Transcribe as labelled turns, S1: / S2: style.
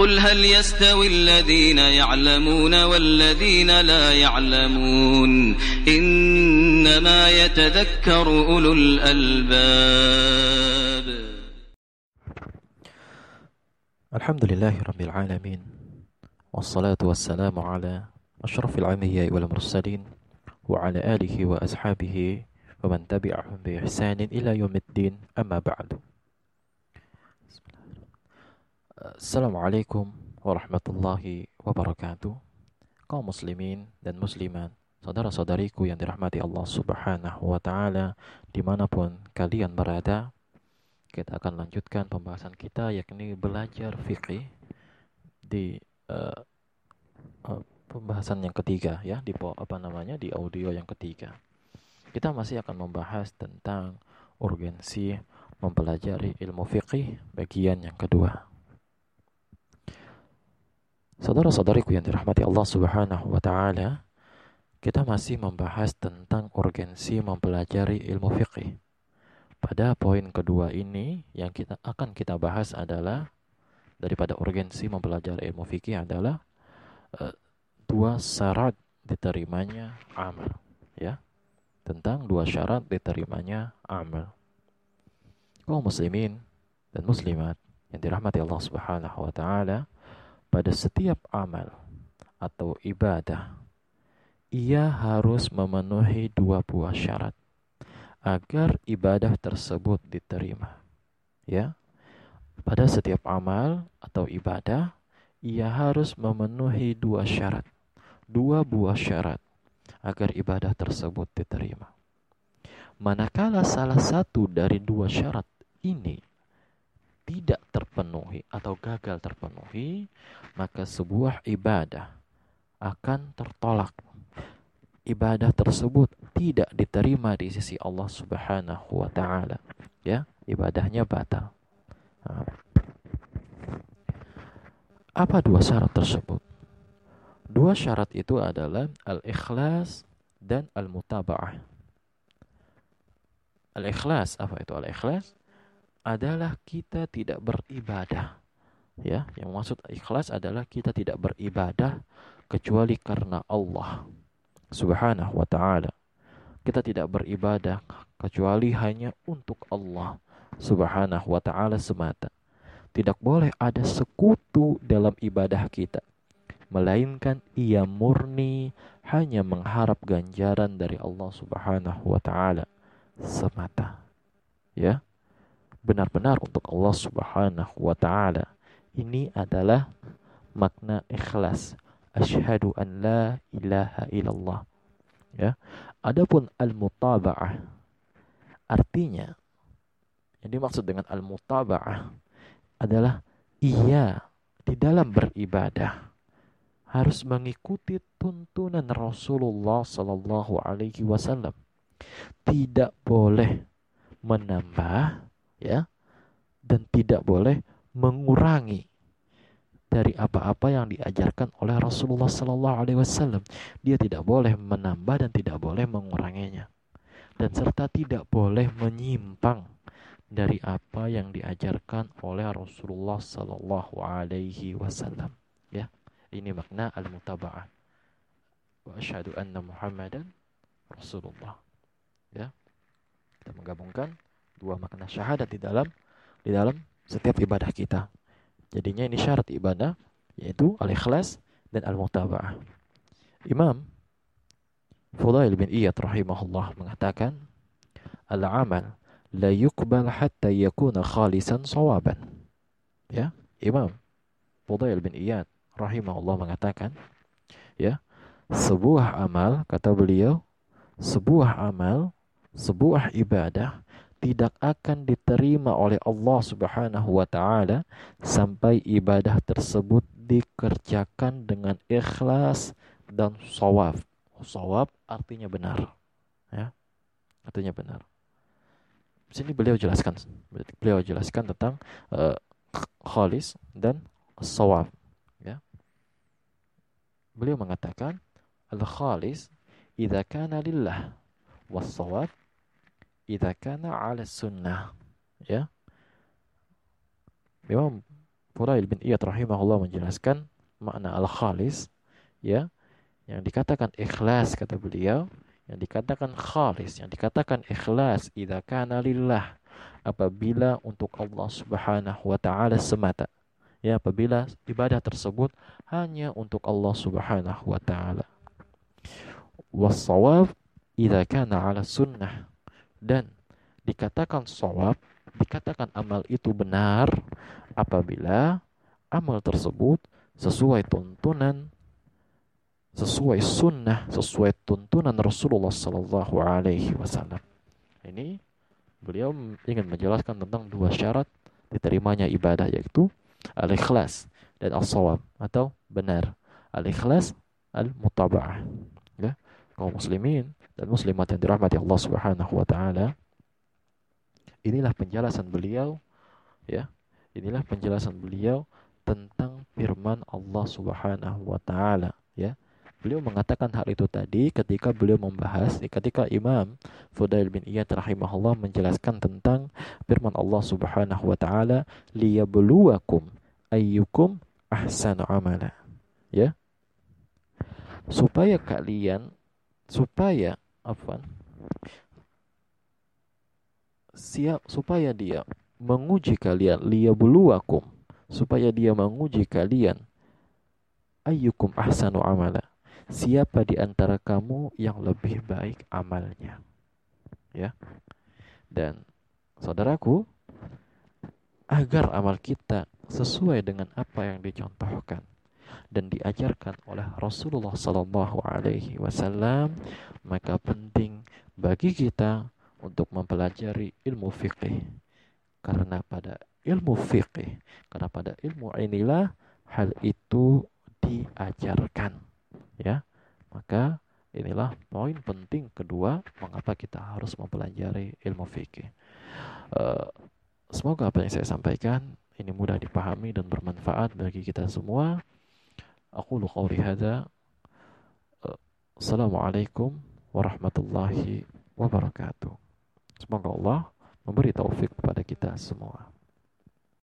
S1: قل هل يستوي الذين يعلمون والذين لا يعلمون إنما يتذكر أولو الألباب.
S2: الحمد لله رب العالمين والصلاة والسلام على أشرف الأنبياء والمرسلين وعلى آله وأصحابه ومن تبعهم بإحسان إلى يوم الدين. أما بعد Assalamualaikum warahmatullahi wabarakatuh kaum muslimin dan muslimat saudara-saudariku yang dirahmati Allah subhanahu wa ta'ala di mana pun kalian berada kita akan lanjutkan pembahasan kita yakni belajar fikih di uh, uh, pembahasan yang ketiga ya di apa namanya di audio yang ketiga. Kita masih akan membahas tentang urgensi mempelajari ilmu fikih bagian yang kedua. Saudara-saudariku yang dirahmati Allah Subhanahu wa taala, kita masih membahas tentang urgensi mempelajari ilmu fikih. Pada poin kedua ini yang kita akan kita bahas adalah daripada urgensi mempelajari ilmu fikih adalah uh, dua syarat diterimanya amal, ya. Tentang dua syarat diterimanya amal. Kaum muslimin dan muslimat yang dirahmati Allah Subhanahu wa taala, pada setiap amal atau ibadah ia harus memenuhi dua buah syarat agar ibadah tersebut diterima. Ya. Pada setiap amal atau ibadah, ia harus memenuhi dua syarat. Dua buah syarat agar ibadah tersebut diterima. Manakala salah satu dari dua syarat ini tidak terpenuhi atau gagal terpenuhi, maka sebuah ibadah akan tertolak ibadah tersebut tidak diterima di sisi Allah Subhanahu wa taala. Ya, ibadahnya batal. Nah. Apa dua syarat tersebut? Dua syarat itu adalah al-ikhlas dan al-mutaba'ah. Al-ikhlas apa itu al-ikhlas? Adalah kita tidak beribadah. Ya, yang maksud ikhlas adalah kita tidak beribadah kecuali karena Allah Subhanahu wa taala. Kita tidak beribadah kecuali hanya untuk Allah Subhanahu wa taala semata. Tidak boleh ada sekutu dalam ibadah kita, melainkan ia murni hanya mengharap ganjaran dari Allah Subhanahu wa taala semata. Ya. Benar-benar untuk Allah Subhanahu wa taala. Ini adalah makna ikhlas asyhadu an la ilaha illallah. Ya. Adapun al-mutaba'ah artinya yang dimaksud dengan al-mutaba'ah adalah ia di dalam beribadah harus mengikuti tuntunan Rasulullah Sallallahu Alaihi Wasallam. Tidak boleh menambah, ya, dan tidak boleh mengurangi dari apa-apa yang diajarkan oleh Rasulullah Sallallahu Alaihi Wasallam. Dia tidak boleh menambah dan tidak boleh menguranginya, dan serta tidak boleh menyimpang dari apa yang diajarkan oleh Rasulullah Sallallahu Alaihi Wasallam. Ya, ini makna al-mutaba'ah. Wa asyhadu anna Muhammadan Rasulullah. Ya, kita menggabungkan dua makna syahadat di dalam di dalam setiap ibadah kita. Jadinya ini syarat ibadah yaitu al-ikhlas dan al-mutaba'ah. Imam Fudail bin Iyad rahimahullah mengatakan al-amal la yuqbal hatta yakuna khalisan sawaban. Ya, Imam Fudail bin Iyad rahimahullah mengatakan ya, sebuah amal kata beliau, sebuah amal, sebuah ibadah tidak akan diterima oleh Allah Subhanahu wa taala sampai ibadah tersebut dikerjakan dengan ikhlas dan sawab. Sawab artinya benar. Ya. Artinya benar. Di sini beliau jelaskan beliau jelaskan tentang uh, khalis dan sawab, ya. Beliau mengatakan al-khalis idza kana lillah was sawab idza kana 'ala sunnah ya. Memang Fudail bin Iyad rahimahullah menjelaskan makna al-khalis ya yang dikatakan ikhlas kata beliau yang dikatakan khalis yang dikatakan ikhlas idza kana lillah apabila untuk Allah Subhanahu wa taala semata ya apabila ibadah tersebut hanya untuk Allah Subhanahu wa taala. Wasawab idza kana ala sunnah dan dikatakan sawab dikatakan amal itu benar apabila amal tersebut sesuai tuntunan sesuai sunnah, sesuai tuntunan Rasulullah Sallallahu Alaihi Wasallam. Ini beliau ingin menjelaskan tentang dua syarat diterimanya ibadah yaitu al-ikhlas dan al-sawab atau benar. Al-ikhlas al-mutaba'ah. Ya, kaum muslimin dan muslimat yang dirahmati Allah Subhanahu wa taala. Inilah penjelasan beliau ya. Inilah penjelasan beliau tentang firman Allah Subhanahu wa taala ya Beliau mengatakan hal itu tadi ketika beliau membahas ketika Imam Fudail bin Iyad rahimahullah menjelaskan tentang firman Allah Subhanahu wa taala liyabluwakum ayyukum ahsanu amala. Ya. Supaya kalian supaya apa? Siap supaya dia menguji kalian liyabluwakum supaya dia menguji kalian ayyukum ahsanu amala siapa di antara kamu yang lebih baik amalnya. Ya. Dan saudaraku, agar amal kita sesuai dengan apa yang dicontohkan dan diajarkan oleh Rasulullah Sallallahu Alaihi Wasallam, maka penting bagi kita untuk mempelajari ilmu fikih. Karena pada ilmu fikih, karena pada ilmu inilah hal itu diajarkan ya. Maka inilah poin penting kedua mengapa kita harus mempelajari ilmu fikih uh, semoga apa yang saya sampaikan ini mudah dipahami dan bermanfaat bagi kita semua aku qauli hadza uh, assalamualaikum warahmatullahi wabarakatuh semoga Allah memberi taufik kepada kita semua